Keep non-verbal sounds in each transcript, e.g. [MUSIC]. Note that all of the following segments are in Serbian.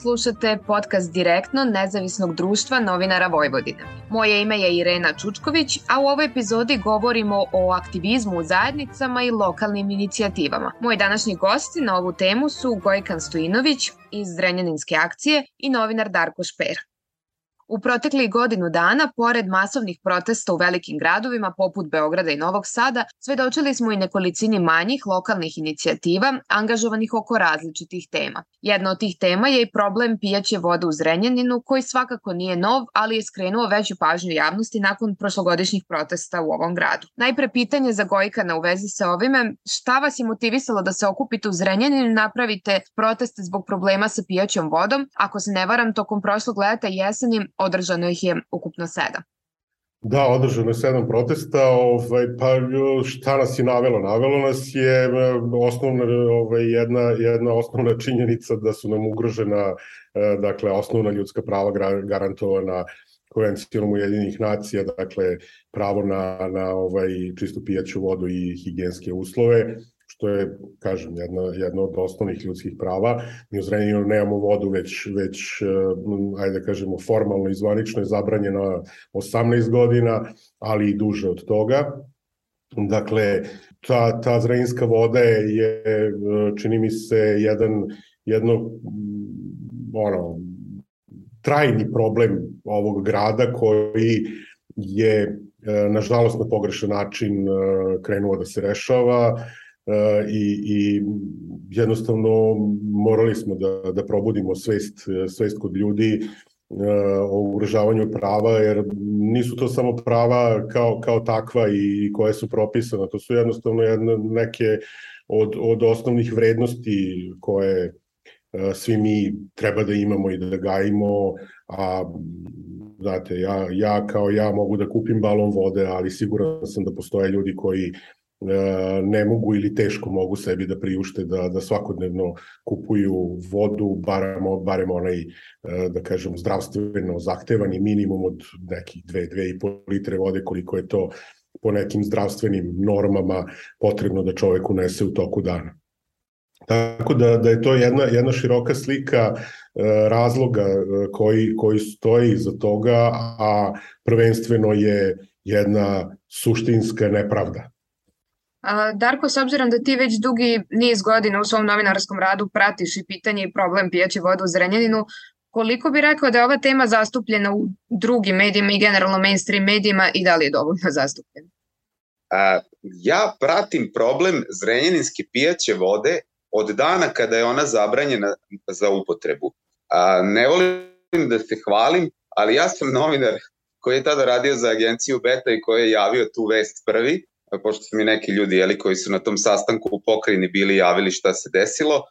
slušate podcast direktno Nezavisnog društva novinara Vojvodine. Moje ime je Irena Čučković, a u ovoj epizodi govorimo o aktivizmu u zajednicama i lokalnim inicijativama. Moji današnji gosti na ovu temu su Gojkan Stojinović iz Zrenjaninske akcije i novinar Darko Šper. U proteklih godinu dana, pored masovnih protesta u velikim gradovima poput Beograda i Novog Sada, svedočili smo i nekolicini manjih lokalnih inicijativa angažovanih oko različitih tema. Jedna od tih tema je i problem pijaće vode u Zrenjaninu, koji svakako nije nov, ali je skrenuo veću pažnju javnosti nakon prošlogodišnjih protesta u ovom gradu. Najpre pitanje za Gojkana u vezi sa ovime, šta vas je motivisalo da se okupite u Zrenjaninu i napravite proteste zbog problema sa pijaćom vodom? Ako se ne varam, tokom prošlog leta jeseni održano ih je ukupno sedam. Da, održano je sedam protesta, ovaj, pa šta nas je navelo? Navelo nas je e, osnovna, ovaj, jedna, jedna osnovna činjenica da su nam ugrožena e, dakle, osnovna ljudska prava garantovana konvencijom Ujedinih nacija, dakle pravo na, na ovaj čistu pijaću vodu i higijenske uslove što je, kažem, jedna, jedna od osnovnih ljudskih prava. Mi u Zrenjaninu nemamo vodu već, već eh, ajde da kažemo, formalno i zvanično je zabranjena 18 godina, ali i duže od toga. Dakle, ta, ta zrenjinska voda je, eh, čini mi se, jedan, jedno, mm, ono, trajni problem ovog grada koji je eh, nažalost na pogrešan način krenuo da se rešava i, i jednostavno morali smo da, da probudimo svest, svest kod ljudi e, o ugrožavanju prava, jer nisu to samo prava kao, kao takva i koje su propisane, to su jednostavno jedne, neke od, od osnovnih vrednosti koje e, svi mi treba da imamo i da gajimo, a znate, ja, ja kao ja mogu da kupim balon vode, ali siguran sam da postoje ljudi koji E, ne mogu ili teško mogu sebi da priušte da, da svakodnevno kupuju vodu, barem, barem onaj, e, da kažem, zdravstveno zahtevani minimum od nekih 2-2,5 litre vode, koliko je to po nekim zdravstvenim normama potrebno da čovek unese u toku dana. Tako da, da je to jedna, jedna široka slika e, razloga koji, koji stoji iza toga, a prvenstveno je jedna suštinska nepravda Darko, s obzirom da ti već dugi niz godina u svom novinarskom radu pratiš i pitanje i problem pijaće vode u Zrenjaninu, koliko bi rekao da je ova tema zastupljena u drugim medijima i generalno mainstream medijima i da li je dovoljno [LAUGHS] zastupljena? A, ja pratim problem zrenjaninske pijaće vode od dana kada je ona zabranjena za upotrebu. A, ne volim da se hvalim, ali ja sam novinar koji je tada radio za agenciju Beta i koji je javio tu vest prvi pošto su mi neki ljudi jeli, koji su na tom sastanku u pokrajini bili javili šta se desilo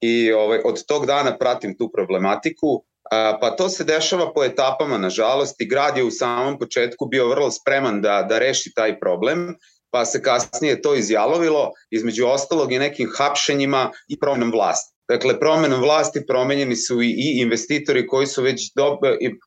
i ovaj, od tog dana pratim tu problematiku, a, pa to se dešava po etapama, nažalost, i grad je u samom početku bio vrlo spreman da, da reši taj problem, pa se kasnije to izjalovilo, između ostalog i nekim hapšenjima i promenom vlasti. Dakle, promenom vlasti promenjeni su i, i investitori koji su već dob,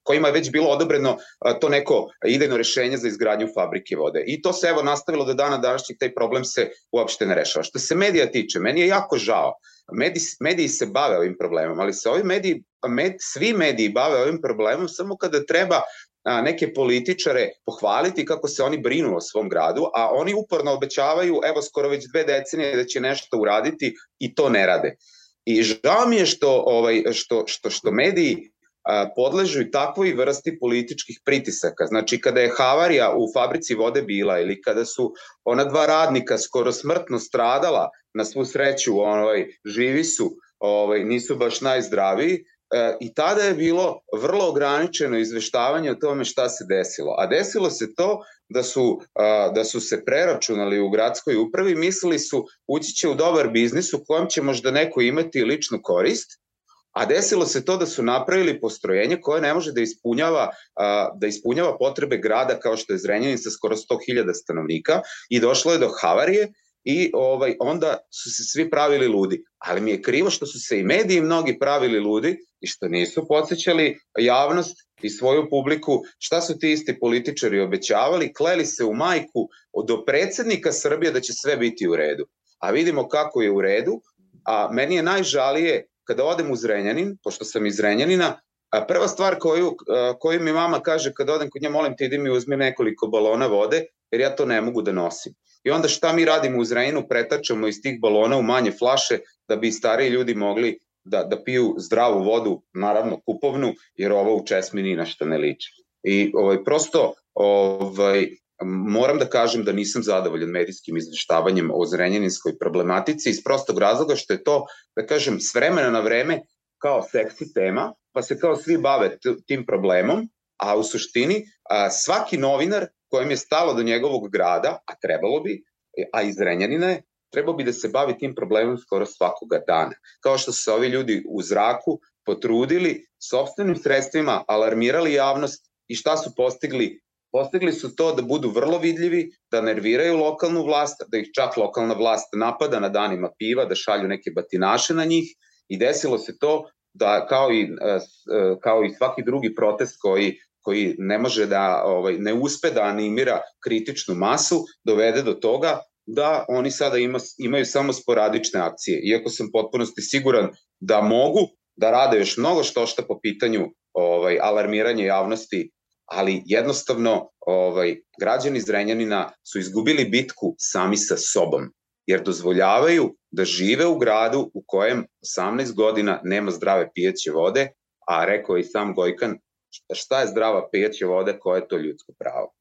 kojima je već bilo odobreno to neko idejno rešenje za izgradnju fabrike vode. I to se evo nastavilo do dana današnjeg, taj problem se uopšte ne rešava. Što se medija tiče, meni je jako žao. Mediji, mediji se bave ovim problemom, ali se ovi mediji, med, svi mediji bave ovim problemom samo kada treba a, neke političare pohvaliti kako se oni brinu o svom gradu, a oni uporno obećavaju, evo skoro već dve decenije da će nešto uraditi i to ne rade. I žao mi je što, ovaj, što, što, što mediji a, podležu i takvoj vrsti političkih pritisaka. Znači, kada je havarija u fabrici vode bila ili kada su ona dva radnika skoro smrtno stradala, na svu sreću, ovaj, živi su, ovaj, nisu baš najzdraviji, i tada je bilo vrlo ograničeno izveštavanje o tome šta se desilo. A desilo se to da su, da su se preračunali u gradskoj upravi, mislili su ući će u dobar biznis u kojem će možda neko imati ličnu korist, a desilo se to da su napravili postrojenje koje ne može da ispunjava, da ispunjava potrebe grada kao što je Zrenjanin sa skoro 100.000 stanovnika i došlo je do havarije i ovaj onda su se svi pravili ludi. Ali mi je krivo što su se i mediji mnogi pravili ludi i što nisu podsjećali javnost i svoju publiku šta su ti isti političari obećavali, kleli se u majku do predsednika Srbije da će sve biti u redu. A vidimo kako je u redu, a meni je najžalije kada odem u Zrenjanin, pošto sam iz Zrenjanina, a prva stvar koju, koju mi mama kaže kada odem kod nje, molim te idi mi uzmi nekoliko balona vode, jer ja to ne mogu da nosim. I onda šta mi radimo u Zrenjaninu, pretačemo iz tih balona u manje flaše da bi stariji ljudi mogli da, da piju zdravu vodu, naravno kupovnu, jer ovo u Česmi ni na šta ne liči. I ovaj, prosto ovaj, moram da kažem da nisam zadovoljan medijskim izveštavanjem o zrenjaninskoj problematici iz prostog razloga što je to, da kažem, s vremena na vreme kao seksi tema, pa se kao svi bave tim problemom, a u suštini a, svaki novinar kojem je stalo do njegovog grada, a trebalo bi, a iz Renjanina je, trebao bi da se bavi tim problemom skoro svakoga dana. Kao što se ovi ljudi u zraku potrudili, sobstvenim sredstvima alarmirali javnost i šta su postigli Postigli su to da budu vrlo vidljivi, da nerviraju lokalnu vlast, da ih čak lokalna vlast napada na danima piva, da šalju neke batinaše na njih i desilo se to da kao i, e, e, kao i svaki drugi protest koji koji ne može da ovaj ne uspe da animira kritičnu masu dovede do toga da oni sada ima, imaju samo sporadične akcije. Iako sam potpunosti siguran da mogu da rade još mnogo što šta po pitanju ovaj alarmiranja javnosti ali jednostavno ovaj, građani Zrenjanina su izgubili bitku sami sa sobom, jer dozvoljavaju da žive u gradu u kojem 18 godina nema zdrave pijeće vode, a rekao i sam Gojkan, šta je zdrava pijeće vode, koje je to ljudsko pravo.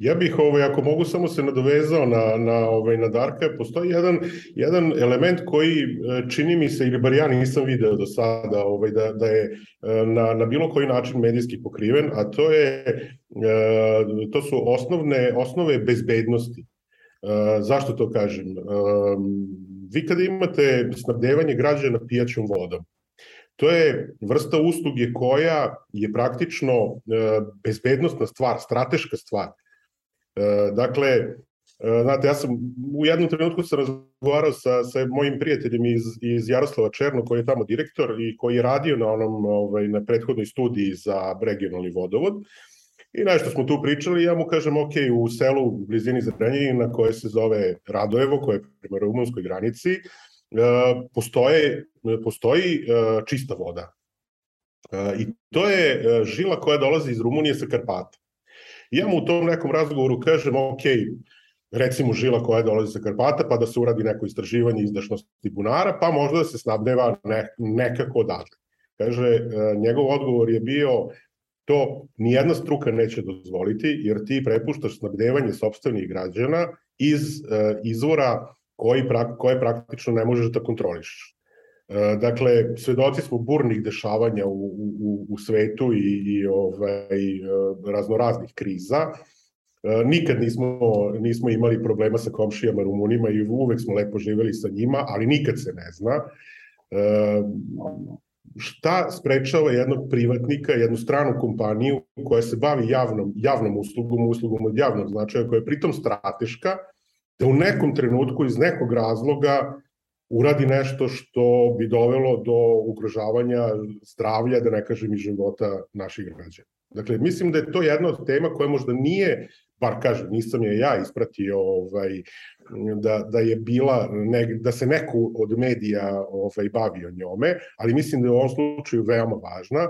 Ja bih, ovaj, ako mogu, samo se nadovezao na, na, ovaj, na Darka. Postoji jedan, jedan element koji e, čini mi se, ili bar ja nisam video do sada, ovaj, da, da je e, na, na bilo koji način medijski pokriven, a to je e, to su osnovne, osnove bezbednosti. Zašto to kažem? Vi kada imate snabdevanje građana pijaćom vodom, To je vrsta usluge koja je praktično bezbednostna stvar, strateška stvar. E, dakle, e, znate, ja sam u jednom trenutku sam razgovarao sa, sa mojim prijateljem iz, iz Jaroslava Černo, koji je tamo direktor i koji je radio na onom, ovaj, na prethodnoj studiji za regionalni vodovod. I nešto smo tu pričali, ja mu kažem, ok, u selu u blizini Zrenjanina koje se zove Radojevo, koje je prema rumunskoj granici, e, postoje, postoji čista voda. I to je žila koja dolazi iz Rumunije sa Karpata. I ja mu u tom nekom razgovoru kažem, ok, recimo žila koja dolazi sa Karpata, pa da se uradi neko istraživanje izdašnosti bunara, pa možda da se snabdeva ne, nekako odatle. Kaže, e, njegov odgovor je bio, to nijedna struka neće dozvoliti, jer ti prepuštaš snabdevanje sobstvenih građana iz e, izvora koji, koje praktično ne možeš da kontroliš. E, dakle, svedoci smo burnih dešavanja u, u, u svetu i, i ovaj, e, raznoraznih kriza. E, nikad nismo, nismo imali problema sa komšijama Rumunima i uvek smo lepo živeli sa njima, ali nikad se ne zna. Šta sprečava jednog privatnika, jednu stranu kompaniju koja se bavi javnom, javnom uslugom, uslugom od javnog značaja, koja je pritom strateška, da u nekom trenutku iz nekog razloga uradi nešto što bi dovelo do ugrožavanja zdravlja, da ne kažem i života naših građana. Dakle, mislim da je to jedna od tema koja možda nije, bar kažem, nisam je ja ispratio, ovaj, da, da je bila, ne, da se neko od medija ovaj, bavio njome, ali mislim da je u ovom slučaju veoma važna,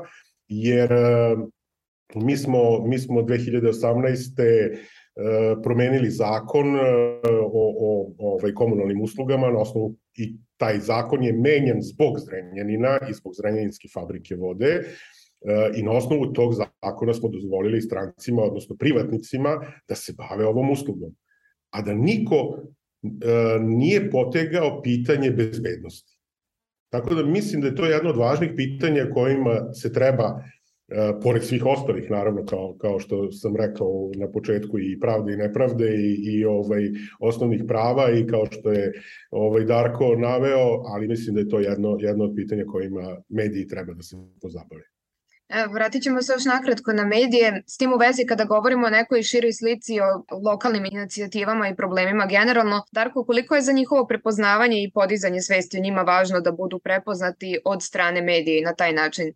jer eh, mi smo, mi smo 2018 E, promenili zakon e, o, o, o ovaj, komunalnim uslugama na osnovu i taj zakon je menjan zbog Zrenjanina i zbog Zrenjaninske fabrike vode e, i na osnovu tog zakona smo dozvolili strancima, odnosno privatnicima, da se bave ovom uslugom. A da niko nije potegao pitanje bezbednosti. Tako da mislim da je to jedno od važnih pitanja kojima se treba E, pored svih ostalih, naravno, kao, kao što sam rekao na početku i pravde i nepravde i, i ovaj, osnovnih prava i kao što je ovaj, Darko naveo, ali mislim da je to jedno, jedno od pitanja kojima mediji treba da se pozabave. Vratit ćemo se još nakratko na medije. S tim u vezi kada govorimo o nekoj široj slici o lokalnim inicijativama i problemima generalno, Darko, koliko je za njihovo prepoznavanje i podizanje svesti o njima važno da budu prepoznati od strane medije i na taj način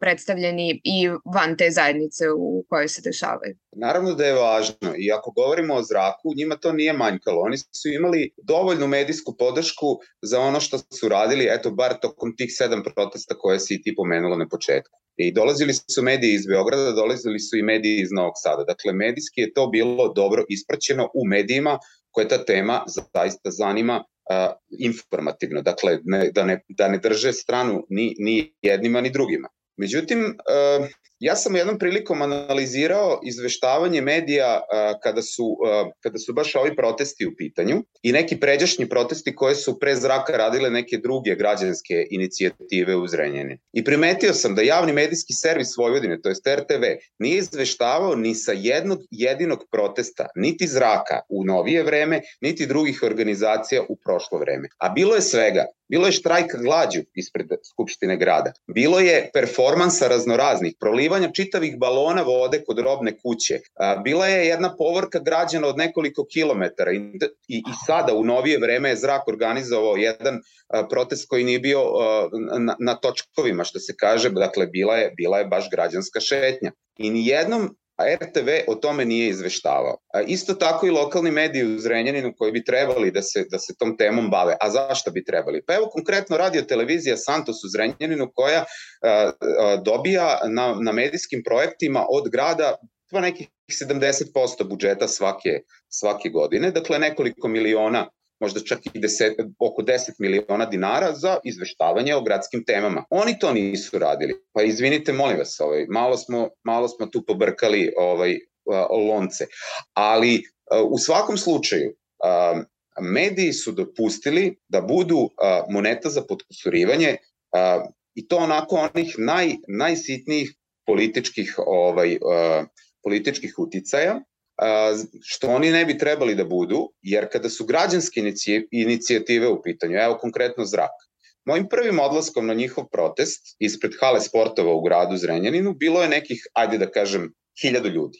predstavljeni i van te zajednice u kojoj se dešavaju. Naravno da je važno i ako govorimo o zraku, njima to nije manjkalo. Oni su imali dovoljnu medijsku podršku za ono što su radili, eto, bar tokom tih sedam protesta koje si ti pomenula na početku. I dolazili su mediji iz Beograda, dolazili su i mediji iz Novog Sada. Dakle, medijski je to bilo dobro ispraćeno u medijima koje ta tema zaista zanima uh, informativno. Dakle, ne, da, ne, da ne drže stranu ni, ni jednima ni drugima. Međutim, uh, ja sam jednom prilikom analizirao izveštavanje medija kada su, kada su baš ovi protesti u pitanju i neki pređašnji protesti koje su pre zraka radile neke druge građanske inicijative u Zrenjaninu. I primetio sam da javni medijski servis Vojvodine, to je RTV, nije izveštavao ni sa jednog jedinog protesta, niti zraka u novije vreme, niti drugih organizacija u prošlo vreme. A bilo je svega. Bilo je štrajka glađu ispred Skupštine grada. Bilo je performansa raznoraznih, prolivanja čitavih balona vode kod robne kuće. Bila je jedna povorka građana od nekoliko kilometara i, i, i sada u novije vreme je zrak organizovao jedan protest koji nije bio na, na točkovima, što se kaže, dakle bila je, bila je baš građanska šetnja. I nijednom a RTV o tome nije izveštavao. Isto tako i lokalni mediji u Zrenjaninu koji bi trebali da se, da se tom temom bave. A zašto bi trebali? Pa evo konkretno radio televizija Santos u Zrenjaninu koja a, a, dobija na, na medijskim projektima od grada pa nekih 70% budžeta svake, svake godine, dakle nekoliko miliona možda čak i deset, oko 10 miliona dinara za izveštavanje o gradskim temama. Oni to nisu radili. Pa izvinite, molim vas, ovaj, malo, smo, malo smo tu pobrkali ovaj, lonce. Ali u svakom slučaju, mediji su dopustili da budu moneta za podkusurivanje i to onako onih naj, najsitnijih političkih ovaj političkih uticaja što oni ne bi trebali da budu, jer kada su građanske inicijative u pitanju, evo konkretno zrak, mojim prvim odlaskom na njihov protest ispred hale sportova u gradu Zrenjaninu bilo je nekih, ajde da kažem, hiljadu ljudi.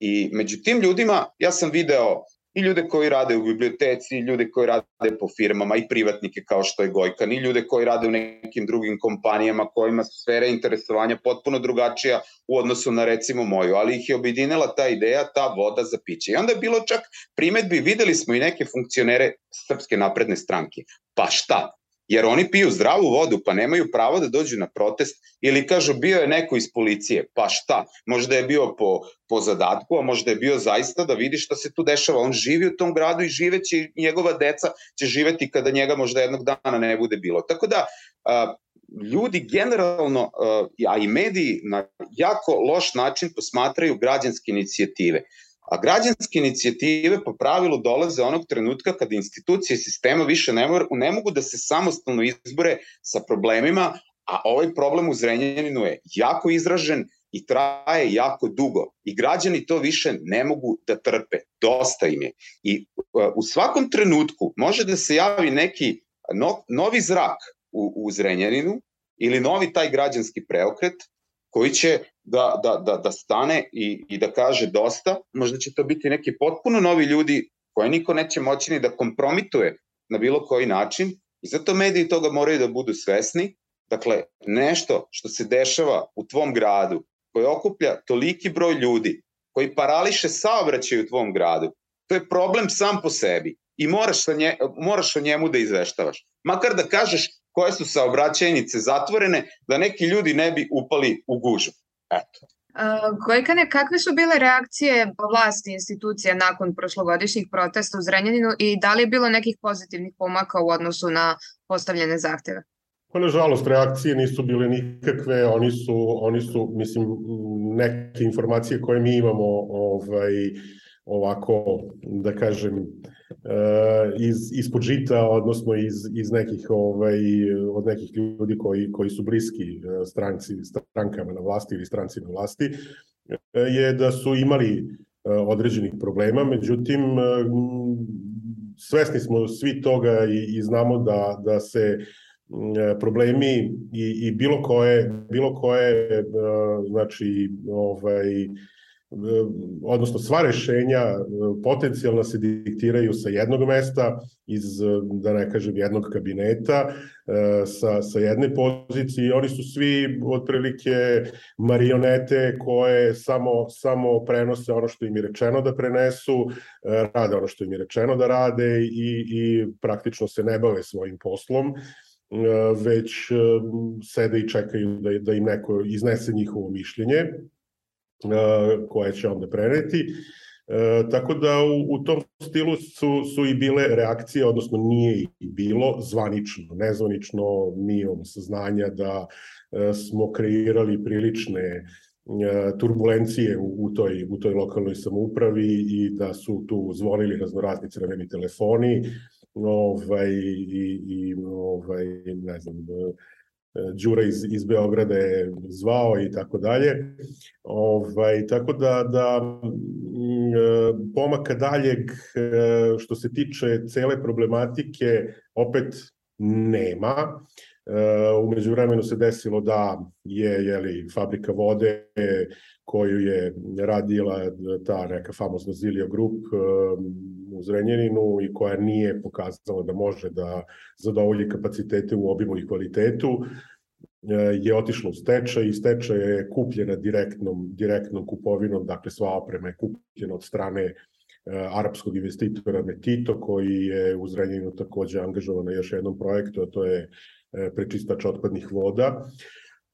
I među tim ljudima ja sam video i ljude koji rade u biblioteci, i ljude koji rade po firmama, i privatnike kao što je Gojkan, i ljude koji rade u nekim drugim kompanijama kojima su sfera interesovanja potpuno drugačija u odnosu na recimo moju, ali ih je objedinila ta ideja, ta voda za piće. I onda je bilo čak primetbi, videli smo i neke funkcionere Srpske napredne stranke. Pa šta? Jer oni piju zdravu vodu, pa nemaju pravo da dođu na protest ili kažu bio je neko iz policije, pa šta, možda je bio po, po zadatku, a možda je bio zaista da vidi šta se tu dešava, on živi u tom gradu i živeće, njegova deca će živeti kada njega možda jednog dana ne bude bilo. Tako da, a, ljudi generalno, a i mediji na jako loš način posmatraju građanske inicijative. A građanske inicijative po pravilu dolaze onog trenutka kada institucije sistema više ne, mor, ne mogu da se samostalno izbore sa problemima, a ovaj problem u Zrenjaninu je jako izražen i traje jako dugo. I građani to više ne mogu da trpe. Dosta im je. I uh, u svakom trenutku može da se javi neki no, novi zrak u, u Zrenjaninu ili novi taj građanski preokret koji će da, da, da, da stane i, i da kaže dosta, možda će to biti neki potpuno novi ljudi koje niko neće moći ni da kompromituje na bilo koji način i zato mediji toga moraju da budu svesni. Dakle, nešto što se dešava u tvom gradu, koje okuplja toliki broj ljudi, koji parališe saobraćaj u tvom gradu, to je problem sam po sebi i moraš, sa nje, moraš o njemu da izveštavaš. Makar da kažeš koje su saobraćajnice zatvorene, da neki ljudi ne bi upali u gužu. Eto. Gojkane, kakve su bile reakcije vlasti institucija nakon prošlogodišnjih protesta u Zrenjaninu i da li je bilo nekih pozitivnih pomaka u odnosu na postavljene zahteve? Pa nažalost, reakcije nisu bile nikakve, oni su, oni su, mislim, neke informacije koje mi imamo ovaj, ovako, da kažem, Eh, iz, ispod žita, odnosno iz, iz nekih, ovaj, od nekih ljudi koji, koji su bliski eh, stranci, strankama na vlasti ili stranci na vlasti, eh, je da su imali određenih problema, međutim, svesni smo svi toga i, i znamo da, da se problemi i, i bilo koje bilo koje znači ovaj odnosno sva rešenja e, potencijalno se diktiraju sa jednog mesta, iz, da ne kažem, jednog kabineta, e, sa, sa jedne pozicije. I oni su svi otprilike marionete koje samo, samo prenose ono što im je rečeno da prenesu, e, rade ono što im je rečeno da rade i, i praktično se ne bave svojim poslom već sede i čekaju da, da im neko iznese njihovo mišljenje koje će onda preneti. E, tako da u, u tom stilu su, su i bile reakcije, odnosno nije i bilo zvanično, nezvanično mi imamo saznanja da e, smo kreirali prilične e, turbulencije u, u, toj, u toj lokalnoj samoupravi i da su tu zvonili raznorazni crveni telefoni ovaj, i, i ovaj, ne znam, Đura iz, iz Beograda je zvao i tako dalje. Ovaj, tako da, da mm, pomaka daljeg e, što se tiče cele problematike opet nema. E, umeđu vremenu se desilo da je jeli, fabrika vode koju je radila ta neka famozna Zilio Group e, u Zrenjaninu i koja nije pokazala da može da zadovolji kapacitete u obimu i kvalitetu, e, je otišla u stečaj i stečaj je kupljena direktnom, direktnom kupovinom, dakle sva oprema je kupljena od strane arapskog investitora Metito, koji je u Zrenjaninu takođe angažovan na još jednom projektu, a to je prečistač otpadnih voda.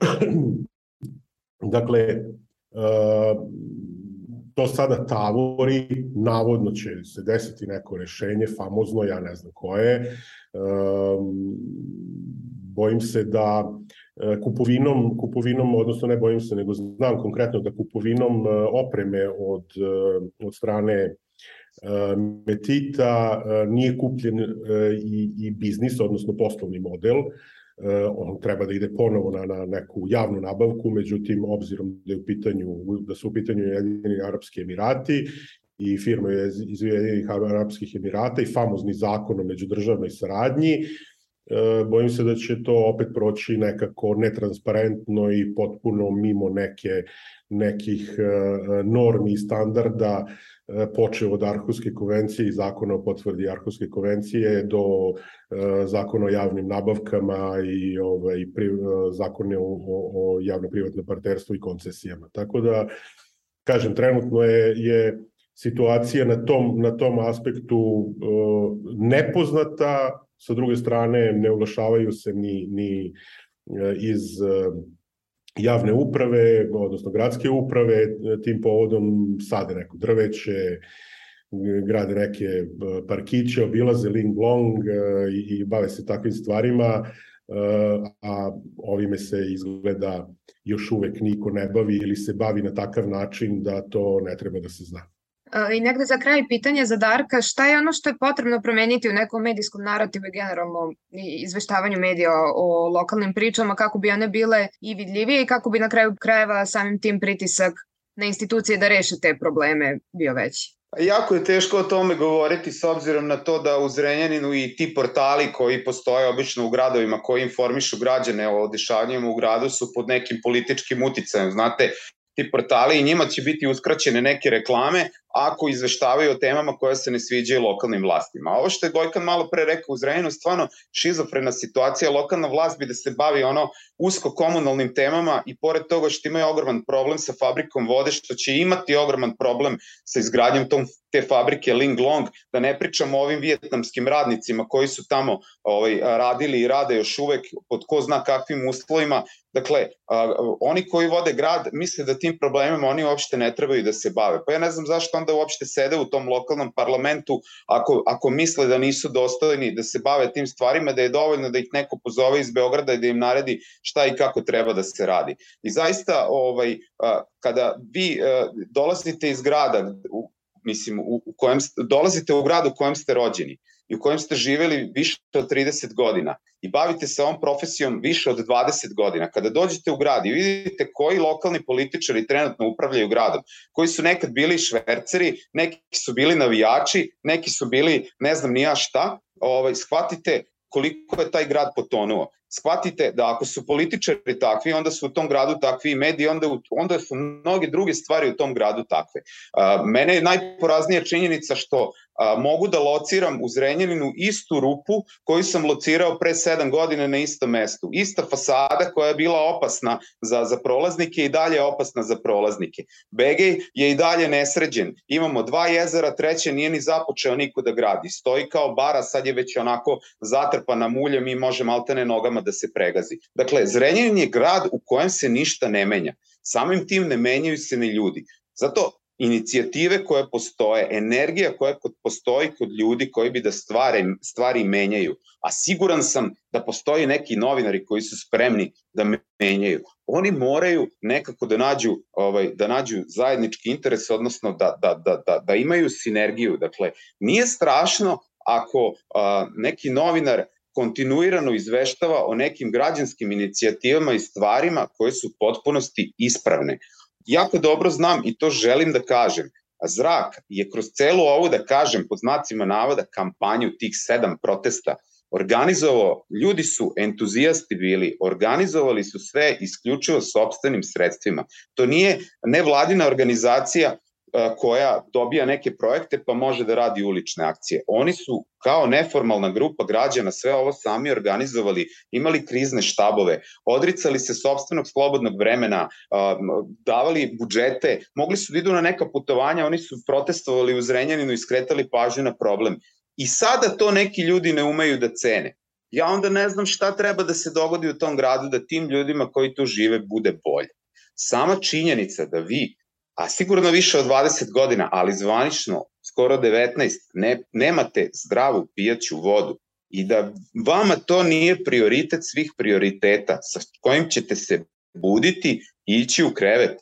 [CLEARS THROAT] dakle, to sada tavori, navodno će se desiti neko rešenje, famozno, ja ne znam koje. Bojim se da e, kupovinom, kupovinom, odnosno ne bojim se, nego znam konkretno da kupovinom e, opreme od, e, od strane Metita nije kupljen i, i biznis, odnosno poslovni model, Eh, on treba da ide ponovo na, na neku javnu nabavku, međutim, obzirom da, je u pitanju, da su u pitanju Jedini Arapski Emirati i firma iz Ujedinih Arapskih Emirata i famozni zakon o međudržavnoj saradnji, bojim se da će to opet proći nekako netransparentno i potpuno mimo neke, nekih eh, normi i standarda E, počeo od Arhuske konvencije i zakona o potvrdi Arhuske konvencije do e, zakona o javnim nabavkama i ovaj, pri, e, zakone o, o, o javno-privatnom partnerstvu i koncesijama. Tako da, kažem, trenutno je, je situacija na tom, na tom aspektu nepoznata, sa druge strane ne ulašavaju se ni, ni iz uh, javne uprave, odnosno gradske uprave, tim povodom sade neko drveće, grade neke e, parkiće, obilaze Ling Long e, i, i bave se takvim stvarima, e, a ovime se izgleda još uvek niko ne bavi ili se bavi na takav način da to ne treba da se zna. I negde za kraj pitanje za Darka, šta je ono što je potrebno promeniti u nekom medijskom narativu i generalno izveštavanju medija o lokalnim pričama kako bi one bile i vidljivije i kako bi na kraju krajeva samim tim pritisak na institucije da reše te probleme bio veći? Jako je teško o tome govoriti s obzirom na to da u Zrenjaninu i ti portali koji postoje obično u gradovima koji informišu građane o dešavanjima u gradu su pod nekim političkim uticajem. Znate, ti portali i njima će biti uskraćene neke reklame ako izveštavaju o temama koje se ne sviđaju lokalnim vlastima. A ovo što je Gojkan malo pre rekao u Zrenjinu, stvarno šizofrena situacija, lokalna vlast bi da se bavi ono usko komunalnim temama i pored toga što imaju ogroman problem sa fabrikom vode, što će imati ogroman problem sa izgradnjom tom, te fabrike Ling Long, da ne pričamo o ovim vijetnamskim radnicima koji su tamo ovaj, radili i rade još uvek pod ko zna kakvim uslovima. Dakle, a, oni koji vode grad misle da tim problemima oni uopšte ne trebaju da se bave. Pa ja ne znam zašto onda uopšte sede u tom lokalnom parlamentu ako, ako misle da nisu dostojni da se bave tim stvarima, da je dovoljno da ih neko pozove iz Beograda i da im naredi šta i kako treba da se radi. I zaista, ovaj, kada vi dolazite iz grada, mislim, u, u kojem, dolazite u grad u kojem ste rođeni, i u kojem ste živeli više od 30 godina i bavite se ovom profesijom više od 20 godina, kada dođete u grad i vidite koji lokalni političari trenutno upravljaju gradom, koji su nekad bili šverceri, neki su bili navijači, neki su bili ne znam ni ja šta, ovaj, shvatite koliko je taj grad potonuo. Shvatite da ako su političari takvi, onda su u tom gradu takvi i mediji, onda, onda su mnoge druge stvari u tom gradu takve. Mene je najporaznija činjenica što a, mogu da lociram u Zrenjaninu istu rupu koju sam locirao pre 7 godina na istom mestu. Ista fasada koja je bila opasna za, za prolaznike i dalje opasna za prolaznike. Begej je i dalje nesređen. Imamo dva jezera, treće nije ni započeo niko da gradi. Stoji kao bara, sad je već onako zatrpana muljem i može maltene nogama da se pregazi. Dakle, Zrenjanin je grad u kojem se ništa ne menja. Samim tim ne menjaju se ni ljudi. Zato inicijative koje postoje, energija koja postoji kod ljudi koji bi da stvari, stvari menjaju. A siguran sam da postoji neki novinari koji su spremni da menjaju. Oni moraju nekako da nađu, ovaj, da nađu zajednički interes, odnosno da, da, da, da, da imaju sinergiju. Dakle, nije strašno ako a, neki novinar kontinuirano izveštava o nekim građanskim inicijativama i stvarima koje su potpunosti ispravne jako dobro znam i to želim da kažem, a zrak je kroz celu ovu, da kažem, pod znacima navoda, kampanju tih sedam protesta organizovao, ljudi su entuzijasti bili, organizovali su sve isključivo sobstvenim sredstvima. To nije nevladina organizacija koja dobija neke projekte pa može da radi ulične akcije. Oni su kao neformalna grupa građana sve ovo sami organizovali, imali krizne štabove, odricali se sobstvenog slobodnog vremena, davali budžete, mogli su da idu na neka putovanja, oni su protestovali u Zrenjaninu i skretali pažnju na problem. I sada to neki ljudi ne umeju da cene. Ja onda ne znam šta treba da se dogodi u tom gradu da tim ljudima koji tu žive bude bolje. Sama činjenica da vi a sigurno više od 20 godina, ali zvanično skoro 19, ne, nemate zdravu pijaću vodu i da vama to nije prioritet svih prioriteta sa kojim ćete se buditi i ići u krevet,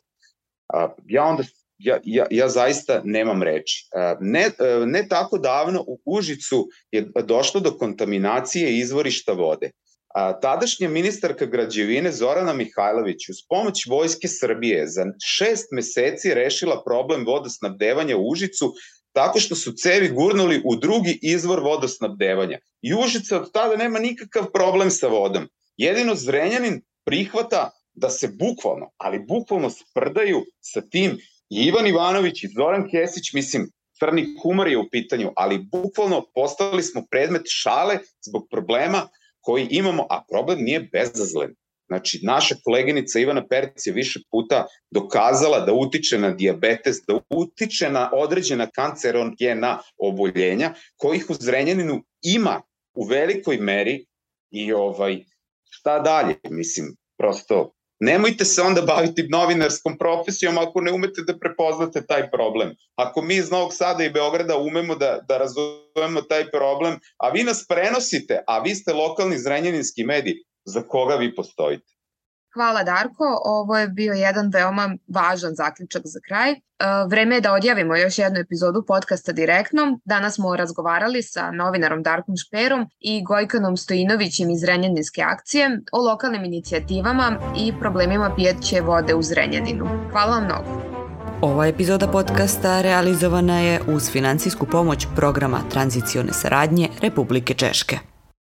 a, ja onda ja, ja, ja zaista nemam reči. Ne, ne tako davno u Užicu je došlo do kontaminacije izvorišta vode. A, tadašnja ministarka građevine Zorana Mihajlović uz pomoć Vojske Srbije za šest meseci rešila problem vodosnabdevanja u Užicu tako što su cevi gurnuli u drugi izvor vodosnabdevanja. I Užica od tada nema nikakav problem sa vodom. Jedino Zrenjanin prihvata da se bukvalno, ali bukvalno sprdaju sa tim i Ivan Ivanović i Zoran Kesić, mislim, crni humor je u pitanju, ali bukvalno postali smo predmet šale zbog problema koji imamo, a problem nije bezazlen. Znači, naša koleginica Ivana Perc je više puta dokazala da utiče na diabetes, da utiče na određena kancerogena oboljenja, kojih u Zrenjaninu ima u velikoj meri i ovaj, šta dalje, mislim, prosto Nemojte se onda baviti novinarskom profesijom ako ne umete da prepoznate taj problem. Ako mi iz Novog Sada i Beograda umemo da, da razumemo taj problem, a vi nas prenosite, a vi ste lokalni zrenjaninski mediji, za koga vi postojite? Hvala Darko, ovo je bio jedan veoma važan zaključak za kraj. E, vreme je da odjavimo još jednu epizodu podcasta direktno. Danas smo razgovarali sa novinarom Darkom Šperom i Gojkanom Stojinovićem iz Renjaninske akcije o lokalnim inicijativama i problemima pijeće vode u Zrenjaninu. Hvala vam mnogo. Ova epizoda podcasta realizovana je uz financijsku pomoć programa tranzicione saradnje Republike Češke.